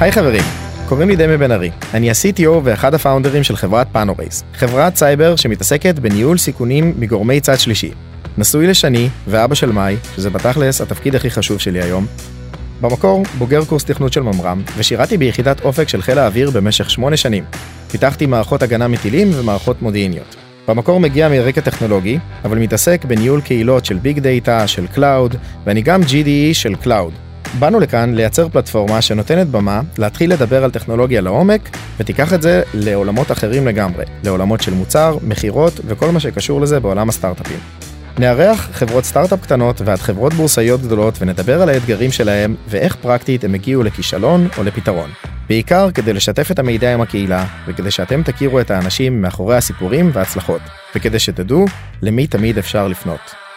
היי חברים, קוראים לי דמי בן ארי. אני ה-CTO ואחד הפאונדרים של חברת Panorays, חברת סייבר שמתעסקת בניהול סיכונים מגורמי צד שלישי. נשוי לשני ואבא של מאי, שזה בתכלס התפקיד הכי חשוב שלי היום. במקור, בוגר קורס תכנות של ממר"ם, ושירתי ביחידת אופק של חיל האוויר במשך שמונה שנים. פיתחתי מערכות הגנה מטילים ומערכות מודיעיניות. במקור מגיע מרקע טכנולוגי, אבל מתעסק בניהול קהילות של big data, של cloud, ואני גם GDE של cloud. באנו לכאן לייצר פלטפורמה שנותנת במה להתחיל לדבר על טכנולוגיה לעומק, ותיקח את זה לעולמות אחרים לגמרי, לעולמות של מוצר, מכירות וכל מה שקשור לזה בעולם הסטארט-אפים. נארח חברות סטארט-אפ קטנות ועד חברות בורסאיות גדולות ונדבר על האתגרים שלהם ואיך פרקטית הם הגיעו לכישלון או לפתרון. בעיקר כדי לשתף את המידע עם הקהילה וכדי שאתם תכירו את האנשים מאחורי הסיפורים וההצלחות, וכדי שתדעו למי תמיד אפשר לפנות.